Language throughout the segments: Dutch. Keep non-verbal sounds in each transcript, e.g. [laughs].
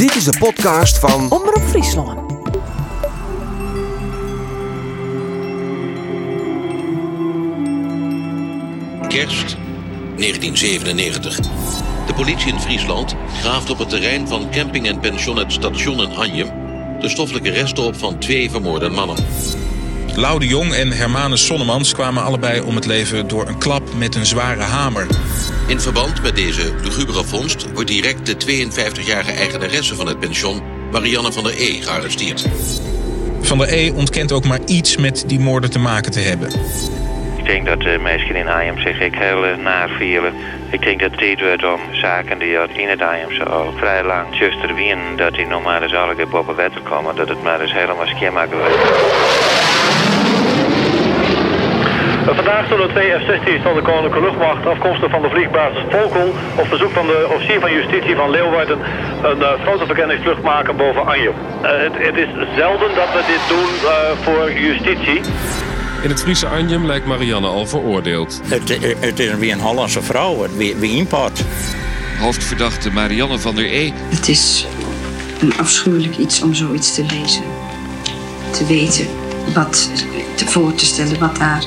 Dit is de podcast van Omroep Friesland. Kerst 1997. De politie in Friesland graaft op het terrein van camping en pension het station in Anjem de stoffelijke resten op van twee vermoorde mannen. Lau de Jong en Hermanus Sonnemans kwamen allebei om het leven door een klap met een zware hamer. In verband met deze lugubere vondst wordt direct de 52-jarige eigenaresse van het pension, Marianne van der E, gearresteerd. Van der E ontkent ook maar iets met die moorden te maken te hebben. Ik denk dat de mensen in Arnhem zich ik heel naar vielen. Ik denk dat dit wordt om zaken die uit in het Arnhemse al vrij lang juster wien. Dat die nog maar eens alle keer boven wetten komen. Dat het maar eens helemaal wordt. Vandaag zullen twee F-16's van de Koninklijke Luchtmacht afkomstig van de vliegbasis Volkel op verzoek van de officier van justitie van Leeuwarden een uh, fotoverkenningsvlucht maken boven Anjem. Uh, het, het, is zelden dat we dit doen uh, voor justitie. In het Friese Anjem lijkt Marianne al veroordeeld. Het, het is weer een Hollandse vrouw, wie, wie import. Hoofdverdachte Marianne van der E. Het is een afschuwelijk iets om zoiets te lezen. Te weten wat, te voor te stellen wat daar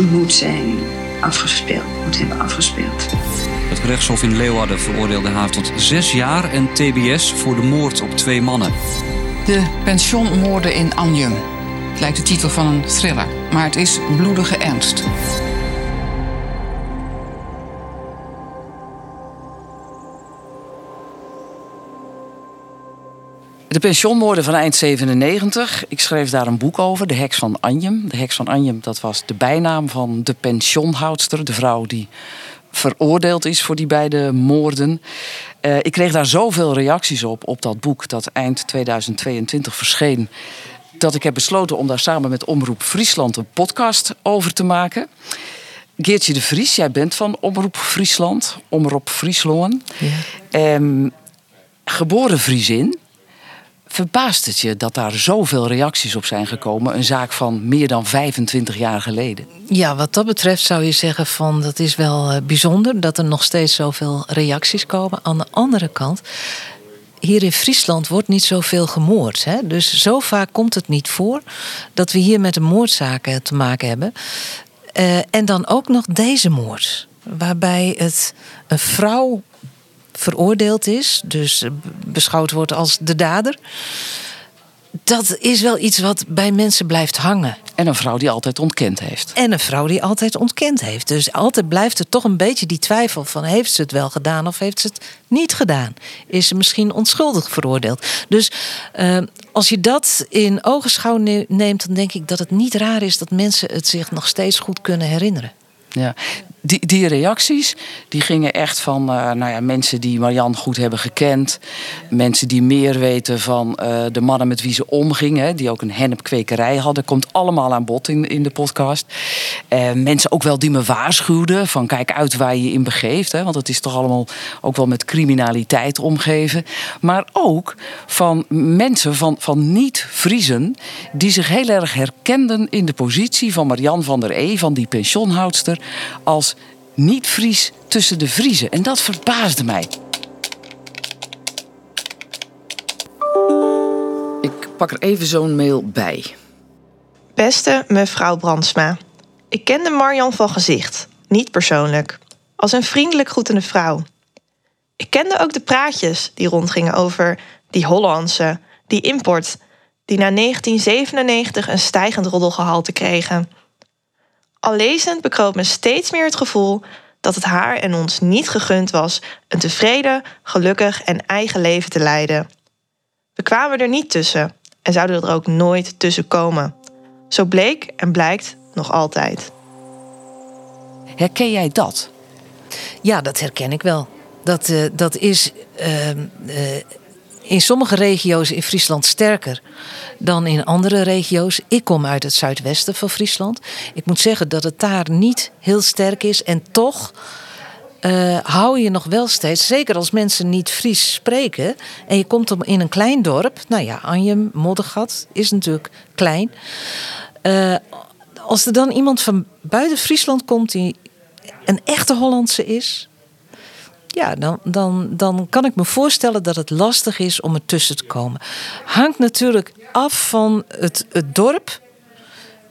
moet zijn afgespeeld, moet hebben afgespeeld. Het gerechtshof in Leeuwarden veroordeelde haar tot zes jaar en tbs voor de moord op twee mannen. De pensionmoorden in Anjem. Het lijkt de titel van een thriller, maar het is bloedige ernst. De pensionmoorden van eind 97. Ik schreef daar een boek over, De Heks van Anjem. De Heks van Anjem, dat was de bijnaam van de pensionhoudster. De vrouw die veroordeeld is voor die beide moorden. Uh, ik kreeg daar zoveel reacties op, op dat boek... dat eind 2022 verscheen... dat ik heb besloten om daar samen met Omroep Friesland... een podcast over te maken... Geertje de Vries, jij bent van Omroep Friesland, Omroep Friesloon. Ja. Um, geboren Friesin. Verbaast het je dat daar zoveel reacties op zijn gekomen? Een zaak van meer dan 25 jaar geleden. Ja, wat dat betreft zou je zeggen van dat is wel uh, bijzonder dat er nog steeds zoveel reacties komen. Aan de andere kant, hier in Friesland wordt niet zoveel gemoord. Hè? Dus zo vaak komt het niet voor dat we hier met een moordzaken te maken hebben. Uh, en dan ook nog deze moord. Waarbij het een vrouw veroordeeld is, dus beschouwd wordt als de dader. Dat is wel iets wat bij mensen blijft hangen. En een vrouw die altijd ontkend heeft. En een vrouw die altijd ontkend heeft. Dus altijd blijft er toch een beetje die twijfel van... heeft ze het wel gedaan of heeft ze het niet gedaan? Is ze misschien onschuldig veroordeeld? Dus uh, als je dat in ogenschouw neemt... dan denk ik dat het niet raar is dat mensen het zich nog steeds goed kunnen herinneren. Ja, die, die reacties die gingen echt van uh, nou ja, mensen die Marianne goed hebben gekend. Mensen die meer weten van uh, de mannen met wie ze omgingen. Die ook een hennepkwekerij hadden. Komt allemaal aan bod in, in de podcast. Uh, mensen ook wel die me waarschuwden. Van kijk uit waar je je in begeeft. Hè, want het is toch allemaal ook wel met criminaliteit omgeven. Maar ook van mensen van, van niet-Friezen. Die zich heel erg herkenden in de positie van Marianne van der E. Van die pensionhoudster. Als niet-Fries tussen de Vriezen. En dat verbaasde mij. Ik pak er even zo'n mail bij. Beste mevrouw Brandsma. Ik kende Marjan van gezicht, niet persoonlijk. Als een vriendelijk groetende vrouw. Ik kende ook de praatjes die rondgingen over die Hollandse, die import, die na 1997 een stijgend roddelgehalte kregen. Al lezend bekroop me steeds meer het gevoel dat het haar en ons niet gegund was een tevreden, gelukkig en eigen leven te leiden. We kwamen er niet tussen en zouden er ook nooit tussen komen. Zo bleek en blijkt nog altijd. Herken jij dat? Ja, dat herken ik wel. Dat, uh, dat is uh, uh, in sommige regio's in Friesland sterker dan in andere regio's. Ik kom uit het zuidwesten van Friesland. Ik moet zeggen dat het daar niet heel sterk is. En toch uh, hou je nog wel steeds, zeker als mensen niet Fries spreken. En je komt in een klein dorp. Nou ja, Anjem, Moddergat is natuurlijk klein. Uh, als er dan iemand van buiten Friesland komt die een echte Hollandse is ja, dan, dan, dan kan ik me voorstellen dat het lastig is om ertussen te komen. Hangt natuurlijk af van het, het dorp.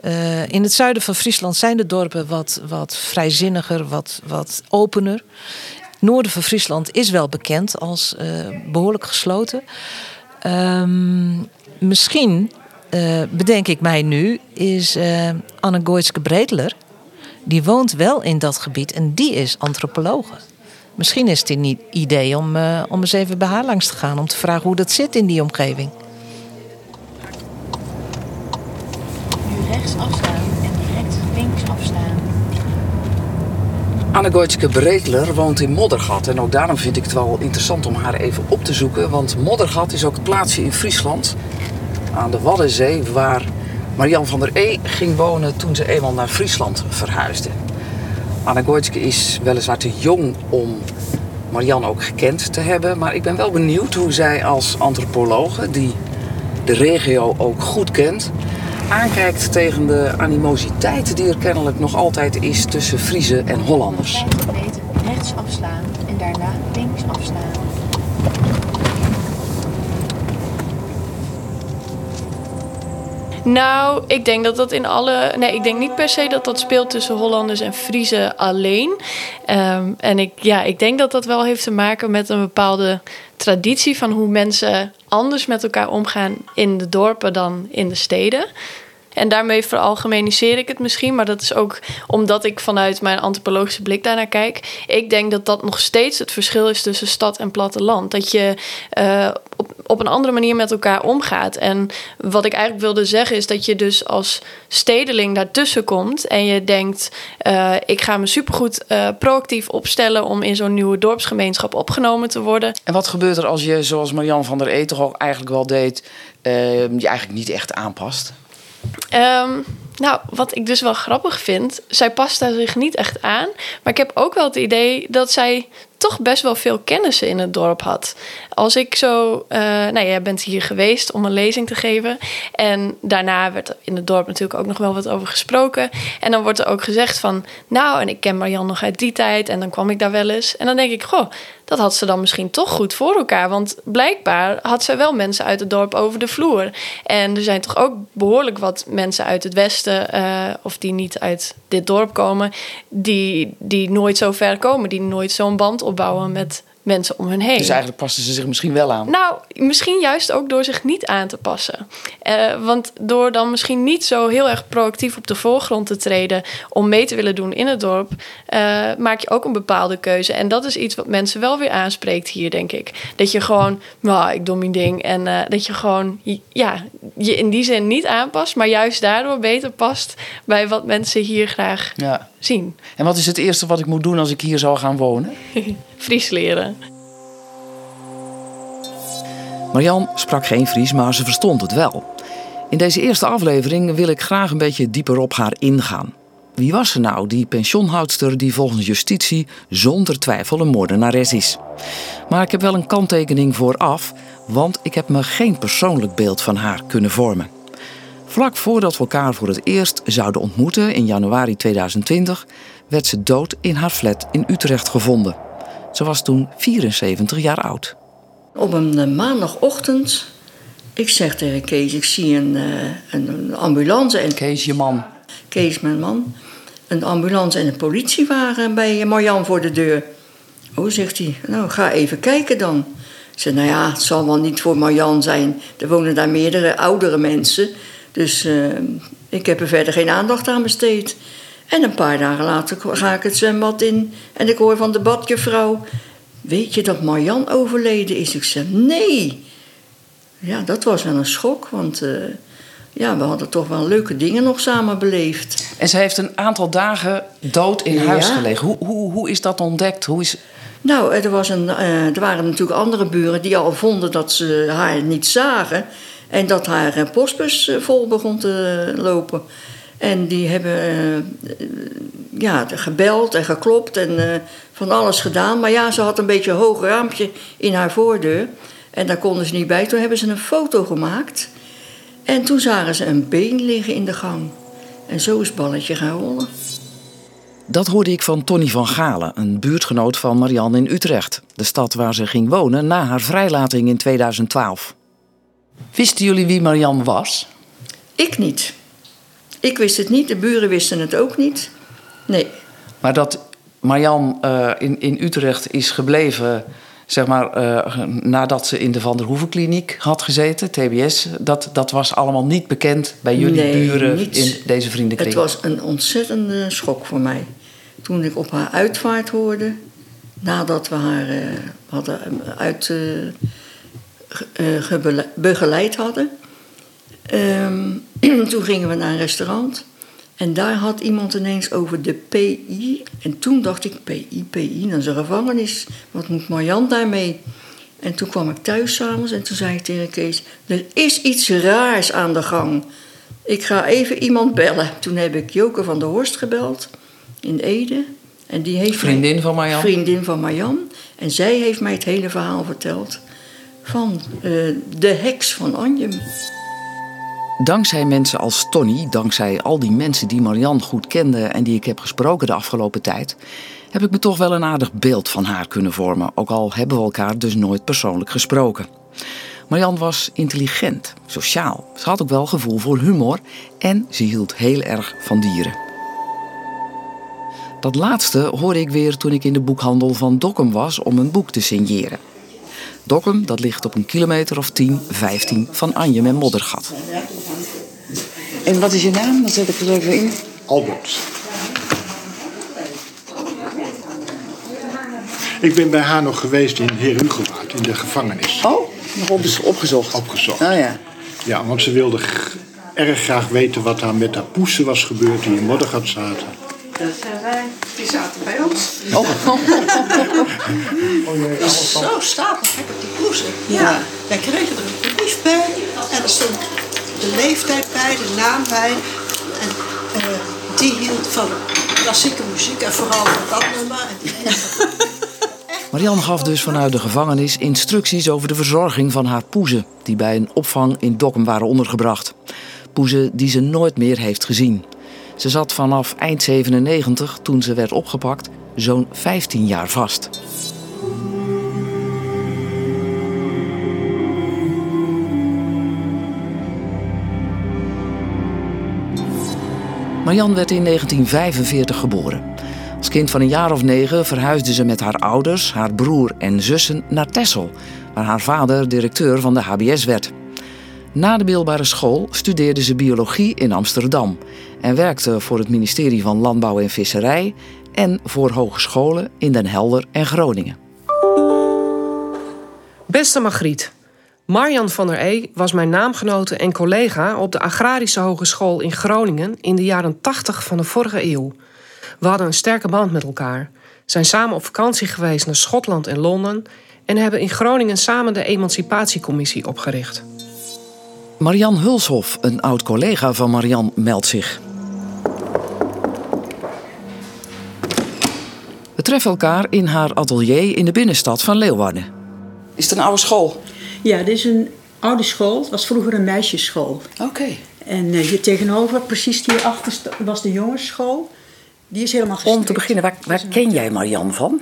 Uh, in het zuiden van Friesland zijn de dorpen wat, wat vrijzinniger, wat, wat opener. Noorden van Friesland is wel bekend als uh, behoorlijk gesloten. Um, misschien, uh, bedenk ik mij nu, is Anne Gooitske Bredler. Die woont wel in dat gebied en die is antropologe. Misschien is het een idee om, uh, om eens even bij haar langs te gaan. Om te vragen hoe dat zit in die omgeving. Nu rechts afstaan en direct links afstaan. Anne Goitske Breedler woont in Moddergat. En ook daarom vind ik het wel interessant om haar even op te zoeken. Want Moddergat is ook het plaatsje in Friesland. Aan de Waddenzee waar Marian van der E ging wonen toen ze eenmaal naar Friesland verhuisde. Anna Goitske is weliswaar te jong om Marianne ook gekend te hebben. Maar ik ben wel benieuwd hoe zij als antropologe, die de regio ook goed kent, aankijkt tegen de animositeit die er kennelijk nog altijd is tussen Friezen en Hollanders. rechts afslaan en daarna links afslaan. Nou, ik denk dat dat in alle. Nee, ik denk niet per se dat dat speelt tussen Hollanders en Friesen alleen. Um, en ik, ja, ik denk dat dat wel heeft te maken met een bepaalde traditie van hoe mensen anders met elkaar omgaan in de dorpen dan in de steden. En daarmee veralgemeniseer ik het misschien, maar dat is ook omdat ik vanuit mijn antropologische blik daarnaar kijk. Ik denk dat dat nog steeds het verschil is tussen stad en platteland. Dat je uh, op, op een andere manier met elkaar omgaat. En wat ik eigenlijk wilde zeggen is dat je dus als stedeling daartussen komt en je denkt: uh, ik ga me supergoed uh, proactief opstellen om in zo'n nieuwe dorpsgemeenschap opgenomen te worden. En wat gebeurt er als je, zoals Marian van der E toch eigenlijk wel deed, je eigenlijk niet echt aanpast? Um, nou, wat ik dus wel grappig vind, zij past daar zich niet echt aan. Maar ik heb ook wel het idee dat zij toch best wel veel kennissen in het dorp had. Als ik zo, uh, nou jij bent hier geweest om een lezing te geven. En daarna werd er in het dorp natuurlijk ook nog wel wat over gesproken. En dan wordt er ook gezegd van, nou, en ik ken Marjan nog uit die tijd. En dan kwam ik daar wel eens. En dan denk ik, goh, dat had ze dan misschien toch goed voor elkaar. Want blijkbaar had zij wel mensen uit het dorp over de vloer. En er zijn toch ook behoorlijk wat mensen uit het westen, uh, of die niet uit dit dorp komen, die, die nooit zo ver komen, die nooit zo'n band opbouwen met mensen om hen heen. Dus eigenlijk passen ze zich misschien wel aan? Nou, misschien juist ook door zich niet aan te passen. Uh, want door dan misschien niet zo heel erg proactief op de voorgrond te treden om mee te willen doen in het dorp, uh, maak je ook een bepaalde keuze. En dat is iets wat mensen wel weer aanspreekt hier, denk ik. Dat je gewoon, nou, ik doe mijn ding. En uh, dat je gewoon, ja, je in die zin niet aanpast, maar juist daardoor beter past bij wat mensen hier graag ja. zien. En wat is het eerste wat ik moet doen als ik hier zou gaan wonen? [laughs] Fries leren. Marian sprak geen Fries, maar ze verstond het wel. In deze eerste aflevering wil ik graag een beetje dieper op haar ingaan. Wie was ze nou, die pensioenhoudster die volgens justitie zonder twijfel een moordenares is? Maar ik heb wel een kanttekening vooraf, want ik heb me geen persoonlijk beeld van haar kunnen vormen. Vlak voordat we elkaar voor het eerst zouden ontmoeten in januari 2020, werd ze dood in haar flat in Utrecht gevonden. Ze was toen 74 jaar oud. Op een maandagochtend, ik zeg tegen Kees, ik zie een, een ambulance. En Kees, je man. Kees, mijn man. Een ambulance en een politiewagen bij Marjan voor de deur. Oh, zegt hij, nou ga even kijken dan. Ik zeg, nou ja, het zal wel niet voor Marjan zijn. Er wonen daar meerdere oudere mensen. Dus uh, ik heb er verder geen aandacht aan besteed. En een paar dagen later ga ik het zwembad in en ik hoor van de badjuffrouw... Weet je dat Marjan overleden is? Ik zeg, nee. Ja, dat was wel een schok, want uh, ja, we hadden toch wel leuke dingen nog samen beleefd. En ze heeft een aantal dagen dood in ja. huis gelegen. Hoe, hoe, hoe is dat ontdekt? Hoe is... Nou, er, was een, uh, er waren natuurlijk andere buren die al vonden dat ze haar niet zagen... en dat haar postbus vol begon te lopen... En die hebben ja, gebeld en geklopt en van alles gedaan. Maar ja, ze had een beetje een hoog raampje in haar voordeur. En daar konden ze niet bij. Toen hebben ze een foto gemaakt. En toen zagen ze een been liggen in de gang. En zo is het balletje gaan rollen. Dat hoorde ik van Tony van Galen, een buurtgenoot van Marianne in Utrecht. De stad waar ze ging wonen na haar vrijlating in 2012. Wisten jullie wie Marianne was? Ik niet. Ik wist het niet, de buren wisten het ook niet. Nee. Maar dat Marianne uh, in, in Utrecht is gebleven, zeg maar, uh, nadat ze in de Van der Hoevenkliniek had gezeten, TBS, dat, dat was allemaal niet bekend bij jullie nee, buren niets. in deze vriendenkring? Het was een ontzettende schok voor mij. Toen ik op haar uitvaart hoorde, nadat we haar uh, hadden uit, begeleid hadden. Um, [clears throat] toen gingen we naar een restaurant. En daar had iemand ineens over de PI. En toen dacht ik, PI, PI, dat is een gevangenis. Wat moet Marjan daarmee? En toen kwam ik thuis s'avonds en toen zei ik tegen Kees... er is iets raars aan de gang. Ik ga even iemand bellen. Toen heb ik Joke van der Horst gebeld in Ede. En die heeft vriendin mij, van Marjan? Vriendin van Marjan. En zij heeft mij het hele verhaal verteld van uh, de heks van Anjem. Dankzij mensen als Tony, dankzij al die mensen die Marianne goed kende en die ik heb gesproken de afgelopen tijd, heb ik me toch wel een aardig beeld van haar kunnen vormen, ook al hebben we elkaar dus nooit persoonlijk gesproken. Marianne was intelligent, sociaal. Ze had ook wel gevoel voor humor en ze hield heel erg van dieren. Dat laatste hoorde ik weer toen ik in de boekhandel van Dokkum was om een boek te signeren. Dokkum, dat ligt op een kilometer of 10, 15 van Anjem en Moddergat. En wat is je naam? Dan zet ik er even in. Albert. Ik ben bij haar nog geweest in Heer Hugowaard, in de gevangenis. Oh, nog op, opgezocht? Opgezocht. Oh ja. Ja, want ze wilde erg graag weten wat daar met haar poesen was gebeurd die in Moddergat zaten. Die zaten bij ons. Oh. [laughs] Dus zo stapel heb ik die poezen. Ja. Wij kregen er een brief bij en er stond de leeftijd bij, de naam bij. En uh, die hield van klassieke muziek en vooral van dat nummer. En die Marianne gaf dus vanuit de gevangenis instructies over de verzorging van haar poezen, die bij een opvang in Dokkum waren ondergebracht. Poezen die ze nooit meer heeft gezien. Ze zat vanaf eind 97, toen ze werd opgepakt, zo'n 15 jaar vast. Marianne werd in 1945 geboren. Als kind van een jaar of negen verhuisde ze met haar ouders, haar broer en zussen naar Texel, waar haar vader directeur van de HBS werd. Na de middelbare school studeerde ze biologie in Amsterdam en werkte voor het ministerie van Landbouw en Visserij en voor hogescholen in Den Helder en Groningen. Beste Margriet, Marjan van der E was mijn naamgenote en collega op de Agrarische Hogeschool in Groningen in de jaren 80 van de vorige eeuw. We hadden een sterke band met elkaar, zijn samen op vakantie geweest naar Schotland en Londen en hebben in Groningen samen de Emancipatiecommissie opgericht. Marian Hulshof, een oud collega van Marian, meldt zich. We treffen elkaar in haar atelier in de binnenstad van Leeuwarden. Is het een oude school? Ja, dit is een oude school. Het was vroeger een meisjesschool. Oké. En uh, hier tegenover, precies hierachter, was de jongensschool. Die is helemaal gestrikt. Om te beginnen, waar, waar ken jij Marian van?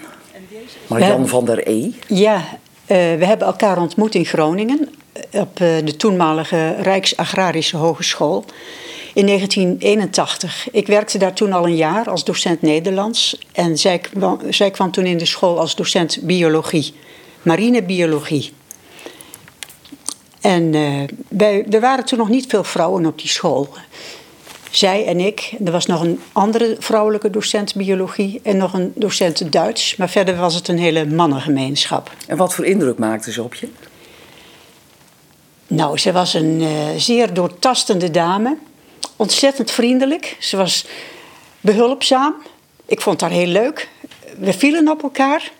Marian van der E? Ja, uh, we hebben elkaar ontmoet in Groningen op de toenmalige Rijksagrarische Hogeschool in 1981. Ik werkte daar toen al een jaar als docent Nederlands. En zij kwam, zij kwam toen in de school als docent biologie, marinebiologie. En wij, er waren toen nog niet veel vrouwen op die school. Zij en ik, er was nog een andere vrouwelijke docent biologie en nog een docent Duits. Maar verder was het een hele mannengemeenschap. En wat voor indruk maakte ze op je? Nou, ze was een uh, zeer doortastende dame. Ontzettend vriendelijk. Ze was behulpzaam. Ik vond haar heel leuk. We vielen op elkaar.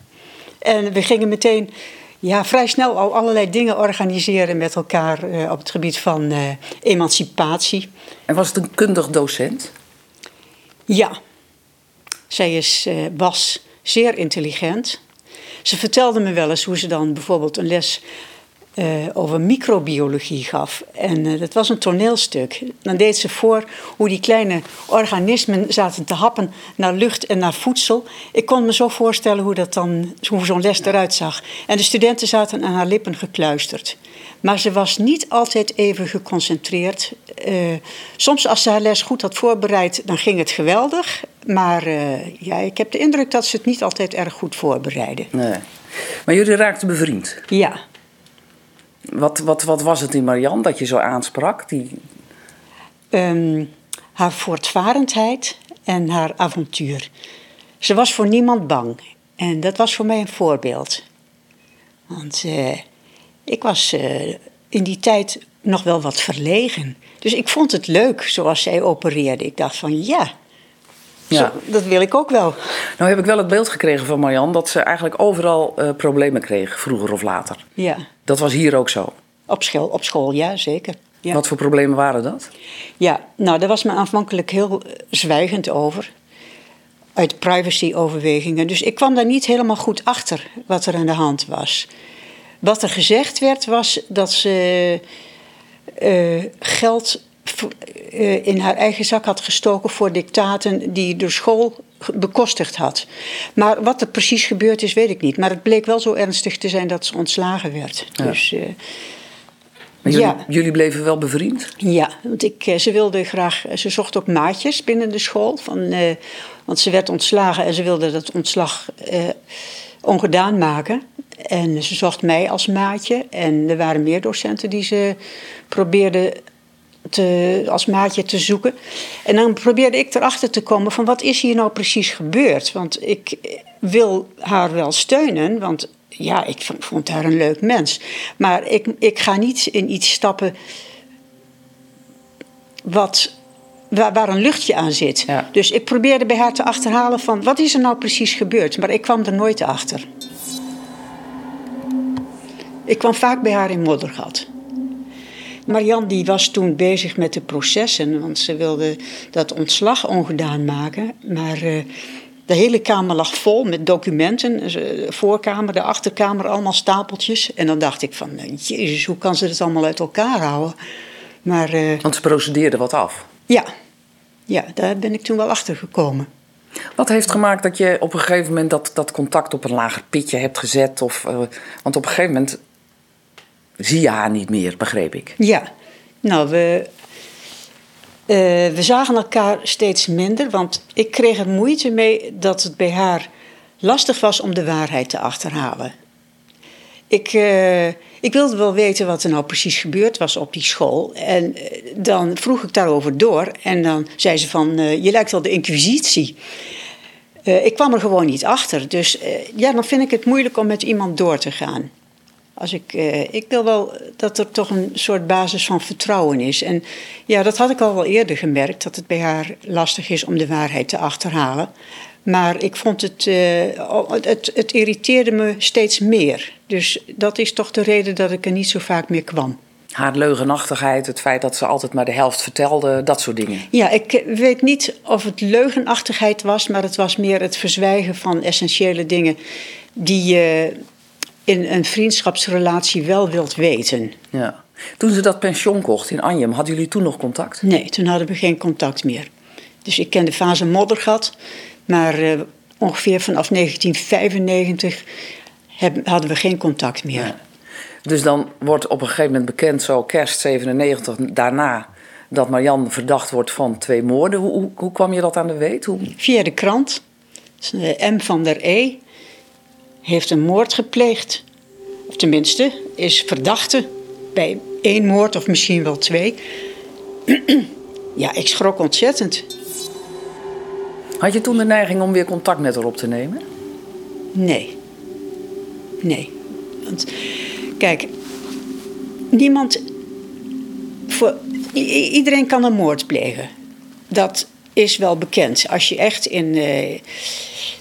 En we gingen meteen ja, vrij snel al allerlei dingen organiseren met elkaar uh, op het gebied van uh, emancipatie. En was het een kundig docent? Ja. Zij is, was zeer intelligent. Ze vertelde me wel eens hoe ze dan bijvoorbeeld een les eh, over microbiologie gaf. En eh, dat was een toneelstuk. Dan deed ze voor hoe die kleine organismen zaten te happen naar lucht en naar voedsel. Ik kon me zo voorstellen hoe, dat dan, hoe zo'n les eruit zag. En de studenten zaten aan haar lippen gekluisterd. Maar ze was niet altijd even geconcentreerd. Eh, soms als ze haar les goed had voorbereid, dan ging het geweldig. Maar ja, ik heb de indruk dat ze het niet altijd erg goed voorbereidde. Nee. Maar jullie raakten bevriend? Ja. Wat, wat, wat was het in Marianne dat je zo aansprak? Die... Um, haar voortvarendheid en haar avontuur. Ze was voor niemand bang. En dat was voor mij een voorbeeld. Want uh, ik was uh, in die tijd nog wel wat verlegen. Dus ik vond het leuk zoals zij opereerde. Ik dacht van ja, ja. Zo, dat wil ik ook wel. Nou heb ik wel het beeld gekregen van Marjan dat ze eigenlijk overal uh, problemen kreeg, vroeger of later. Ja. Dat was hier ook zo. Op school, op school ja, zeker. Ja. Wat voor problemen waren dat? Ja, nou, daar was me aanvankelijk heel zwijgend over. Uit privacyoverwegingen. Dus ik kwam daar niet helemaal goed achter wat er aan de hand was. Wat er gezegd werd was dat ze uh, geld uh, in haar eigen zak had gestoken voor dictaten die de school bekostigd had. Maar wat er precies gebeurd is, weet ik niet. Maar het bleek wel zo ernstig te zijn dat ze ontslagen werd. Ja. Dus, uh, jullie, ja. jullie bleven wel bevriend? Ja, want ik, uh, ze wilde graag. Ze zocht ook maatjes binnen de school. Van, want ze werd ontslagen en ze wilde dat ontslag ongedaan maken. En ze zocht mij als maatje. En er waren meer docenten die ze probeerden te, als maatje te zoeken. En dan probeerde ik erachter te komen van wat is hier nou precies gebeurd. Want ik wil haar wel steunen, want ja, ik vond haar een leuk mens. Maar ik, ik ga niet in iets stappen wat, waar, waar een luchtje aan zit. Ja. Dus ik probeerde bij haar te achterhalen van wat is er nou precies gebeurd. Maar ik kwam er nooit achter. Ik kwam vaak bij haar in Moddergat. Marianne die was toen bezig met de processen, want ze wilde dat ontslag ongedaan maken. Maar uh, de hele kamer lag vol met documenten. De voorkamer, de achterkamer, allemaal stapeltjes. En dan dacht ik van, jezus, hoe kan ze dat allemaal uit elkaar houden? Maar, uh, want ze procedeerde wat af? Ja. ja, daar ben ik toen wel achter gekomen. Wat heeft gemaakt dat je op een gegeven moment dat, dat contact op een lager pitje hebt gezet? Of, uh, want op een gegeven moment zie je haar niet meer, begreep ik. Ja, nou, we, uh, we zagen elkaar steeds minder, want ik kreeg er moeite mee dat het bij haar lastig was om de waarheid te achterhalen. Ik, uh, ik wilde wel weten wat er nou precies gebeurd was op die school. En uh, dan vroeg ik daarover door en dan zei ze van, je lijkt wel de inquisitie. ik kwam er gewoon niet achter. Dus ja, dan vind ik het moeilijk om met iemand door te gaan. Als ik, uh, ik wil wel dat er toch een soort basis van vertrouwen is. En ja, dat had ik al wel eerder gemerkt, dat het bij haar lastig is om de waarheid te achterhalen. Maar ik vond het, uh, het, het irriteerde me steeds meer. Dus dat is toch de reden dat ik er niet zo vaak meer kwam. Haar leugenachtigheid, het feit dat ze altijd maar de helft vertelde, dat soort dingen. Ja, ik weet niet of het leugenachtigheid was, maar het was meer het verzwijgen van essentiële dingen die je in een vriendschapsrelatie wel wilt weten. Ja. Toen ze dat pensioen kocht in Anjem, hadden jullie toen nog contact? Nee, toen hadden we geen contact meer. Dus ik kende fase Moddergat, maar uh, ongeveer vanaf 1995 heb, hadden we geen contact meer. Ja. Dus dan wordt op een gegeven moment bekend, zo kerst 97, daarna dat Marianne verdacht wordt van twee moorden. Hoe, hoe, hoe kwam je dat aan de weet? Hoe... Via de krant. M. van der E heeft een moord gepleegd. Of tenminste, is verdachte bij één moord of misschien wel twee. [clears throat] ja, ik schrok ontzettend. Had je toen de neiging om weer contact met haar op te nemen? Nee. Nee. Want, kijk, niemand. Voor, iedereen kan een moord plegen. Dat is wel bekend. Als je echt in, eh,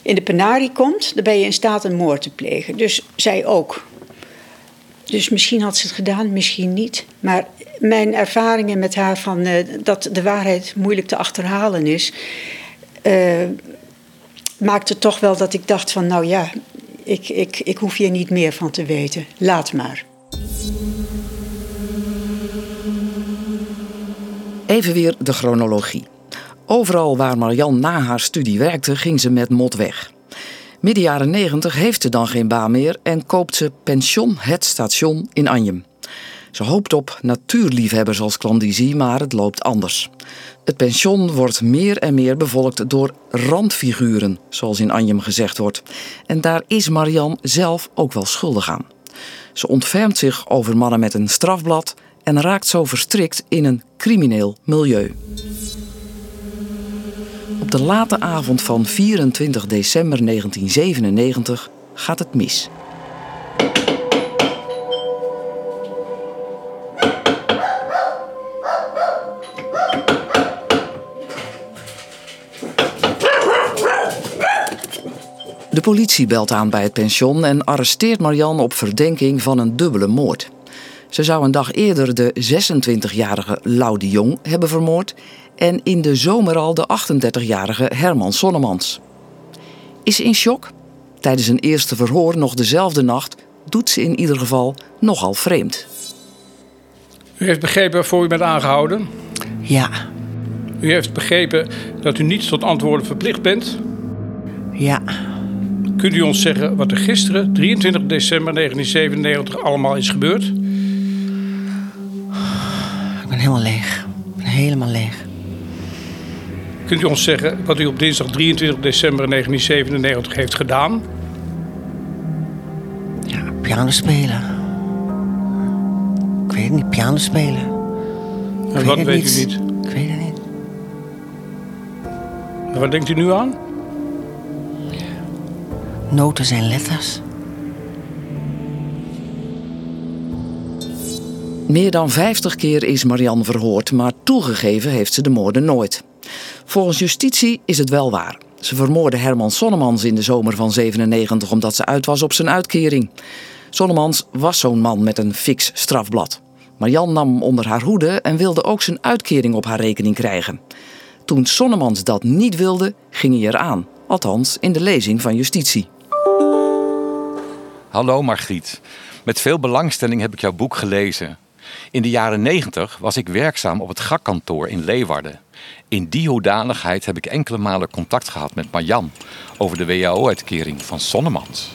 in de penarie komt, dan ben je in staat een moord te plegen. Dus zij ook. Dus misschien had ze het gedaan, misschien niet. Maar mijn ervaringen met haar van eh, dat de waarheid moeilijk te achterhalen is, uh, maakte toch wel dat ik dacht van nou ja, ik, ik, ik hoef hier niet meer van te weten. Laat maar. Even weer de chronologie. Overal waar Marian na haar studie werkte, ging ze met mot weg. Midden jaren 90 heeft ze dan geen baan meer en koopt ze pension Het Station in Anjem. Ze hoopt op natuurliefhebbers als klandizie, maar het loopt anders. Het pension wordt meer en meer bevolkt door randfiguren, zoals in Anjem gezegd wordt. En daar is Marian zelf ook wel schuldig aan. Ze ontfermt zich over mannen met een strafblad en raakt zo verstrikt in een crimineel milieu. De late avond van 24 december 1997 gaat het mis. De politie belt aan bij het pension en arresteert Marian op verdenking van een dubbele moord. Ze zou een dag eerder de 26-jarige Lau de Jong hebben vermoord en in de zomer al de 38-jarige Herman Sonnemans. Is ze in shock? Tijdens een eerste verhoor nog dezelfde nacht doet ze in ieder geval nogal vreemd. U heeft begrepen waarvoor u bent aangehouden? Ja. U heeft begrepen dat u niet tot antwoorden verplicht bent? Ja. Kunt u ons zeggen wat er gisteren, 23 december 1997, allemaal is gebeurd? Ik ben helemaal leeg. Ik ben helemaal leeg. Kunt u ons zeggen wat u op dinsdag 23 december 1997 heeft gedaan? Ja, piano spelen. Ik weet het niet, piano spelen. Ik En wat het weet u niet? Ik weet het niet. En wat denkt u nu aan? Noten zijn letters. Meer dan 50 keer is Marianne verhoord, maar toegegeven heeft ze de moorden nooit. Volgens justitie is het wel waar. Ze vermoordde Herman Sonnemans in de zomer van 97 omdat ze uit was op zijn uitkering. Sonnemans was zo'n man met een fix strafblad. Marianne nam hem onder haar hoede en wilde ook zijn uitkering op haar rekening krijgen. Toen Sonnemans dat niet wilde, ging hij eraan. Althans, in de lezing van justitie. Hallo Margriet. Met veel belangstelling heb ik jouw boek gelezen. In de jaren 90 was ik werkzaam op het GAK-kantoor in Leeuwarden. In die hoedanigheid heb ik enkele malen contact gehad met Marjan over de WHO-uitkering van Sonnemans.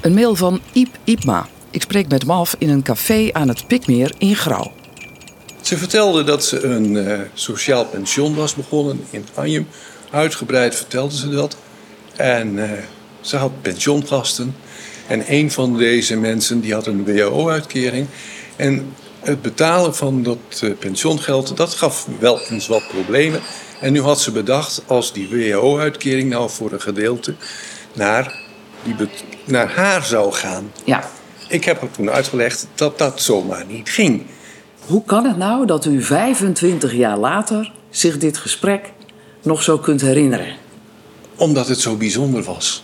Een mail van Iep Iepma. Ik spreek met hem af in een café aan het Pikmeer in Grauw. Ze vertelde dat ze een eh, sociaal pension was begonnen in Anjem. Uitgebreid vertelde ze dat. En eh, ze had pensioengasten. En een van deze mensen die had een WHO-uitkering. En het betalen van dat eh, pensioengeld, dat gaf wel eens wat problemen. En nu had ze bedacht, als die WHO-uitkering nou voor een gedeelte naar, die naar haar zou gaan. Ja. Ik heb haar toen uitgelegd dat dat zomaar niet ging. Hoe kan het nou dat u 25 jaar later zich dit gesprek nog zo kunt herinneren? Omdat het zo bijzonder was.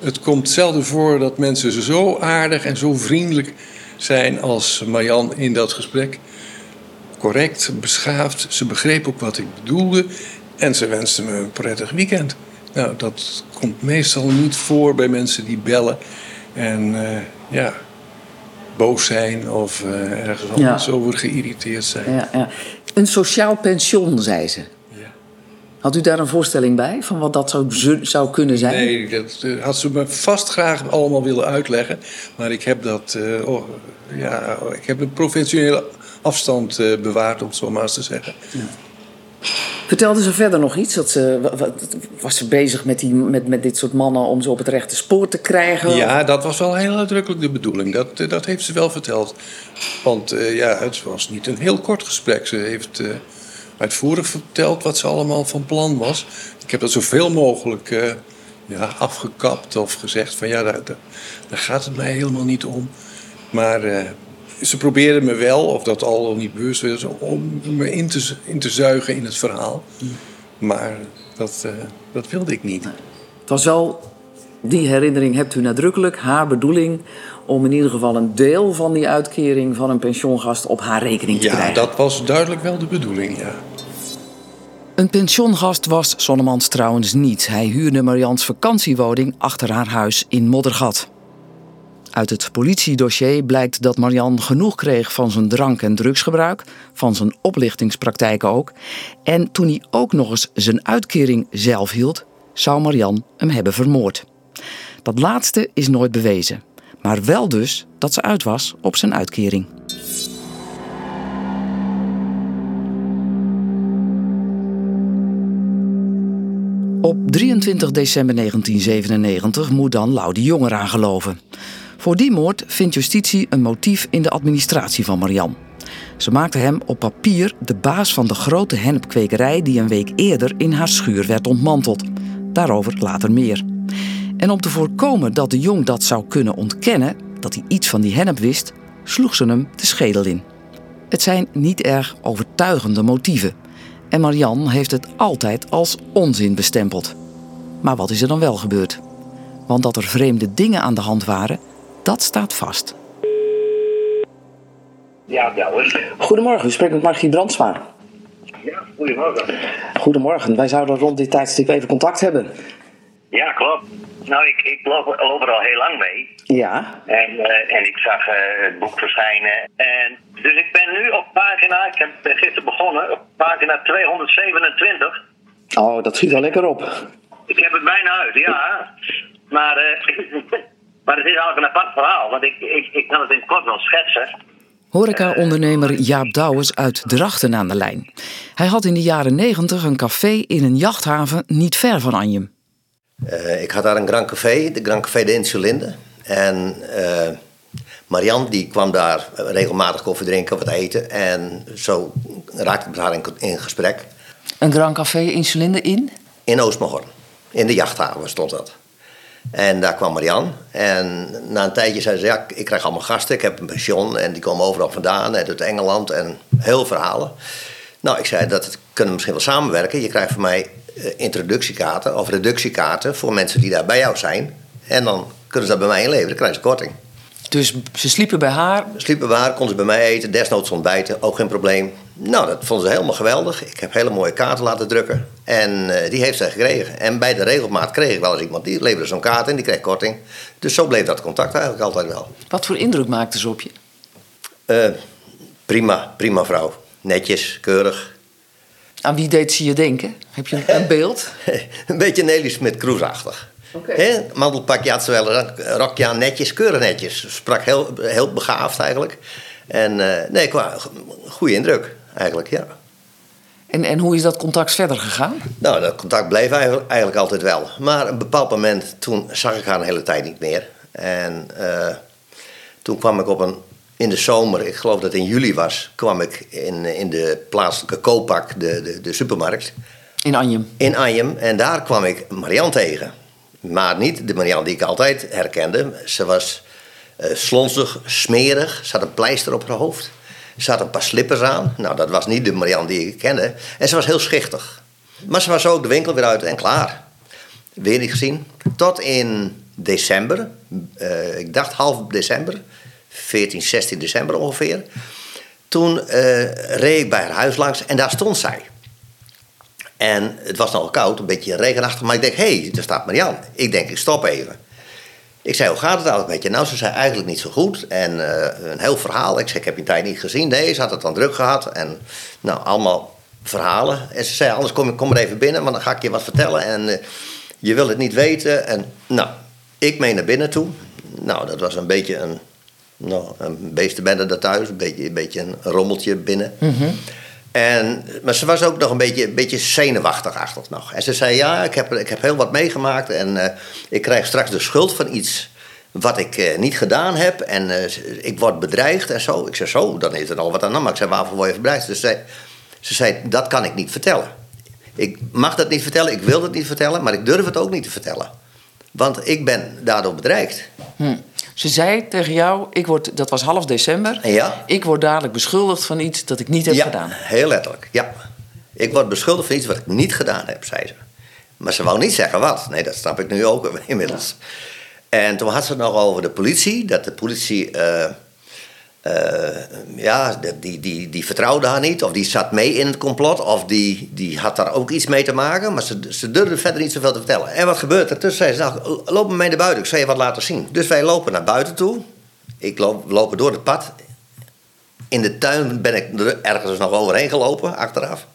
Het komt zelden voor dat mensen zo aardig en zo vriendelijk zijn als Marjan in dat gesprek. Correct, beschaafd. Ze begreep ook wat ik bedoelde. En ze wenste me een prettig weekend. Nou, dat komt meestal niet voor bij mensen die bellen. En eh, ja, boos zijn of eh, ergens Ja. anders over geïrriteerd zijn. Ja, ja. Een sociaal pensioen, zei ze. Had u daar een voorstelling bij van wat dat zou, zou kunnen zijn? Nee, dat eh, had ze me vast graag allemaal willen uitleggen. Maar ik heb dat, oh, ja, ik heb een professionele afstand eh, bewaard, om het zo maar eens te zeggen. Vertelde ze verder nog iets? Dat ze, wa- wa- was ze bezig met, die, met, met dit soort mannen om ze op het rechte spoor te krijgen? Ja, dat was wel heel uitdrukkelijk de bedoeling. Dat, dat heeft ze wel verteld. Want ja, het was niet een heel kort gesprek. Ze heeft uitvoerig verteld wat ze allemaal van plan was. Ik heb dat zoveel mogelijk eh, ja, afgekapt of gezegd van ja, daar, daar, daar gaat het mij helemaal niet om. Maar eh, ze probeerde me wel, of dat al niet bewust was, om me in te, in te zuigen in het verhaal. Maar dat, eh, dat wilde ik niet. Het was wel, die herinnering hebt u nadrukkelijk, haar bedoeling om in ieder geval een deel van die uitkering van een pensioengast op haar rekening te Ja, krijgen. dat was duidelijk wel de bedoeling, ja. Een pensioengast was Sonnemans trouwens niet. Hij huurde Marians vakantiewoning achter haar huis in Moddergat. Uit het politiedossier blijkt dat Marian genoeg kreeg van zijn drank- en drugsgebruik, van zijn oplichtingspraktijken ook. En toen hij ook nog eens zijn uitkering zelf hield, zou Marian hem hebben vermoord. Dat laatste is nooit bewezen, maar wel dus dat ze uit was op zijn uitkering. Op 23 december 1997 moet dan Lau de Jong eraan geloven. Voor die moord vindt justitie een motief in de administratie van Marian. Ze maakte hem op papier de baas van de grote hennepkwekerij die een week eerder in haar schuur werd ontmanteld. Daarover later meer. En om te voorkomen dat de jong dat zou kunnen ontkennen, dat hij iets van die hennep wist, sloeg ze hem de schedel in. Het zijn niet erg overtuigende motieven. En Marian heeft het altijd als onzin bestempeld. Maar wat is er dan wel gebeurd? Want dat er vreemde dingen aan de hand waren, dat staat vast. Ja, Douwes. Goedemorgen, u spreekt met Margriet Brandsma. Ja, goedemorgen. Goedemorgen, wij zouden rond dit tijdstip even contact hebben. Ja, klopt. Nou, ik, ik loop, loop er al heel lang mee. Ja. En, eh, en ik zag eh, het boek verschijnen. En, dus ik ben nu op pagina, ik heb gisteren begonnen, op pagina 227. Oh, dat schiet wel lekker op. Ik heb het bijna uit, ja. Maar, eh, [laughs] maar het is eigenlijk een apart verhaal, want ik, ik, ik kan het in het kort wel schetsen. Horeca-ondernemer Jaap Douwes uit Drachten aan de lijn. Hij had in de jaren negentig een café in een jachthaven niet ver van Anjem. Eh, ik had daar een Grand Café, de Grand Café de Insulinde. En uh, Marianne die kwam daar regelmatig koffie drinken, wat eten. En zo raakte ik met haar in, in gesprek. Een Grand Café Insulinde in? In Oostmahorn. In de jachthaven stond dat. En daar kwam Marianne. En na een tijdje zei ze: Ja, ik krijg allemaal gasten. Ik heb een pension. En die komen overal vandaan. Uit Engeland. En heel verhalen. Nou, ik zei: Dat kunnen we misschien wel samenwerken. Je krijgt van mij introductiekaarten of reductiekaarten voor mensen die daar bij jou zijn. En dan kunnen ze dat bij mij inleveren, dan krijgen ze korting. Dus ze sliepen bij haar? Sliepen bij haar, konden ze bij mij eten, desnoods ontbijten, ook geen probleem. Nou, dat vonden ze helemaal geweldig. Ik heb hele mooie kaarten laten drukken. En uh, die heeft zij gekregen. En bij de regelmaat kreeg ik wel eens iemand die leverde zo'n kaart in, die kreeg korting. Dus zo bleef dat contact eigenlijk altijd wel. Wat voor indruk maakte ze op je? Uh, prima, prima vrouw. Netjes, keurig. Aan wie deed ze je denken? Heb je een [laughs] beeld? een beetje Nelly Smit-Kroes-achtig. Okay. Mandelpakje had ze wel, een rokje aan netjes, keurig netjes. Sprak heel, heel begaafd eigenlijk. En uh, nee, qua goede indruk eigenlijk, ja. En, en hoe is dat contact verder gegaan? Nou, dat contact bleef eigenlijk altijd wel. Maar op een bepaald moment, toen zag ik haar een hele tijd niet meer. En uh, toen kwam ik op een in de zomer, ik geloof dat het in juli was, kwam ik in, in de plaatselijke Kopak, de, de, de supermarkt. In Anjem? In Anjem. En daar kwam ik Marianne tegen. Maar niet de Marianne die ik altijd herkende. Ze was uh, slonsig, smerig. Ze had een pleister op haar hoofd. Ze had een paar slippers aan. Nou, dat was niet de Marianne die ik kende. En ze was heel schichtig. Maar ze was ook de winkel weer uit en klaar. Weer niet gezien. Tot in december. Uh, ik dacht half december 14, 16 december ongeveer. Toen uh, reed ik bij haar huis langs en daar stond zij. En het was nogal koud, een beetje regenachtig, maar ik denk, hé, hey, daar staat Marianne. Ik denk, ik stop even. Ik zei, hoe gaat het eigenlijk met je? Nou, ze zei eigenlijk niet zo goed. En uh, een heel verhaal. Ik zei, ik heb je tijd niet gezien. Nee, ze had het dan druk gehad. En nou, allemaal verhalen. En ze zei, anders kom, kom maar even binnen, want dan ga ik je wat vertellen. En uh, je wil het niet weten. En nou, ik mee naar binnen toe. Nou, dat was een beetje een nou, een beestenbende daar thuis, een beetje, een beetje een rommeltje binnen. Mm -hmm. en, maar ze was ook nog een beetje, een beetje zenuwachtig nog. En ze zei, ja, ik heb, ik heb heel wat meegemaakt en uh, ik krijg straks de schuld van iets wat ik uh, niet gedaan heb. En uh, ik word bedreigd en zo. Ik zei, zo, dan is er al wat aan. Maar ik zei, waarvoor word je bedreigd? Dus ze, ze zei, dat kan ik niet vertellen. Ik mag dat niet vertellen, ik wil dat niet vertellen, maar ik durf het ook niet te vertellen. Want ik ben daardoor bedreigd. Hm. Ze zei tegen jou, ik word, dat was half december, ja. ik word dadelijk beschuldigd van iets dat ik niet heb ja, gedaan. heel letterlijk, ja. Ik word beschuldigd van iets wat ik niet gedaan heb, zei ze. Maar ze wou niet zeggen wat. Nee, dat snap ik nu ook [laughs] inmiddels. Ja. En toen had ze het nog over de politie, dat de politie uh, eh, ja, de- die, die, die vertrouwde haar niet. Of die zat mee in het complot. Of die, die had daar ook iets mee te maken. Maar ze, ze durfde verder niet zoveel te vertellen. En wat gebeurt er? Dus zei ze, nou, loop met mij naar buiten. Ik zal je wat laten zien. Dus wij lopen naar buiten toe. Ik loop, lopen door het pad. In de tuin ben ik er ergens nog overheen gelopen, achteraf.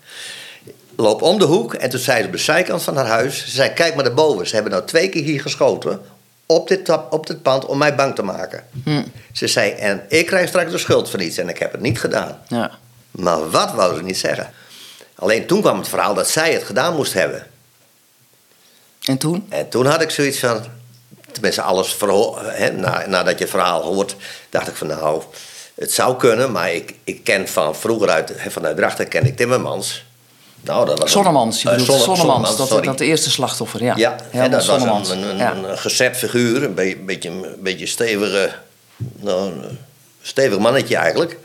Loop om de hoek en toen zei ze op de zijkant van haar huis... Ze zei, kijk maar naar boven. Ze hebben nou twee keer hier geschoten op dit, tap- op dit pand om mij bang te maken. Hm. Ze zei, en ik krijg straks de schuld van iets en ik heb het niet gedaan. Ja. Maar wat wou ze niet zeggen? Alleen toen kwam het verhaal dat zij het gedaan moest hebben. En toen? En toen had ik zoiets van, tenminste alles verho- hè, na, nadat je het verhaal hoort, dacht ik van nou, het zou kunnen, maar ik, ik ken van vroeger uit, vanuit Drachten ken ik Timmermans. Nou, dat was je eh, bedoelt Zonnemans, dat, dat de eerste slachtoffer, ja. Ja, en dat was een, een, Ja. een figuur, een, be- beetje, een beetje stevige, nou, een stevig mannetje eigenlijk.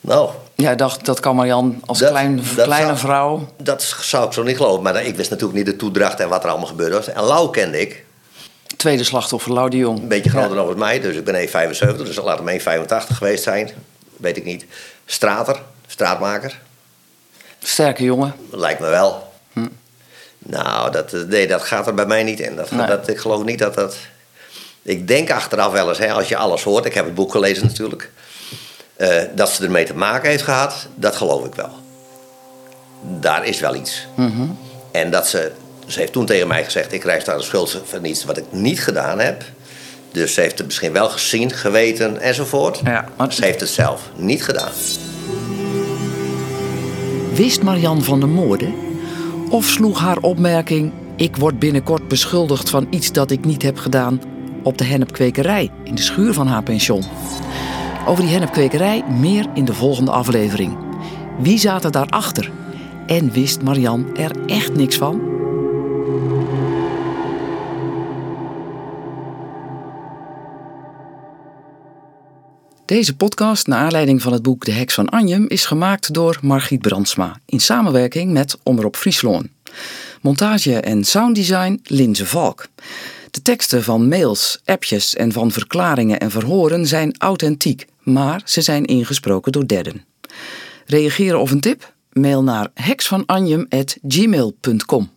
Nou, Ja, dacht, dat kan Marian als Dat- klein, dat kleine zou- vrouw. dat zou ik zo niet geloven. Maar ik wist natuurlijk niet de toedracht en wat er allemaal gebeurd was. En Lau kende ik. Tweede slachtoffer, Lau de Jong. Een beetje groter dan als mij, dus ik ben 1,75. Dus laat hem 1,85 geweest zijn. Weet ik niet. Strater, straatmaker. Sterke jongen. Lijkt me wel. Nou, dat, eh, nee, dat gaat er bij mij niet in. Dat, Nee. dat, ik geloof niet dat dat... Ik denk achteraf wel eens, hè, als je alles hoort... Ik heb het boek gelezen natuurlijk. eh, dat ze ermee te maken heeft gehad, dat geloof ik wel. Daar is wel iets. Mhm. En dat ze... Ze heeft toen tegen mij gezegd... ik krijg daar de schuld van iets wat ik niet gedaan heb. Dus ze heeft het misschien wel gezien, geweten enzovoort. Ja, maar ze heeft het zelf niet gedaan. Wist Marian van de moorden? Of sloeg haar opmerking: Ik word binnenkort beschuldigd van iets dat ik niet heb gedaan, op de hennepkwekerij in de schuur van haar pension? Over die hennepkwekerij meer in de volgende aflevering. Wie zaten daarachter? En wist Marian er echt niks van? Deze podcast, naar aanleiding van het boek De Heks van Anjem, is gemaakt door Margriet Brandsma in samenwerking met Omroep Friesloon. Montage en sounddesign Linze Valk. De teksten van mails, appjes en van verklaringen en verhoren zijn authentiek, maar ze zijn ingesproken door derden. Reageren of een tip? Mail naar heksvananjem.gmail.com.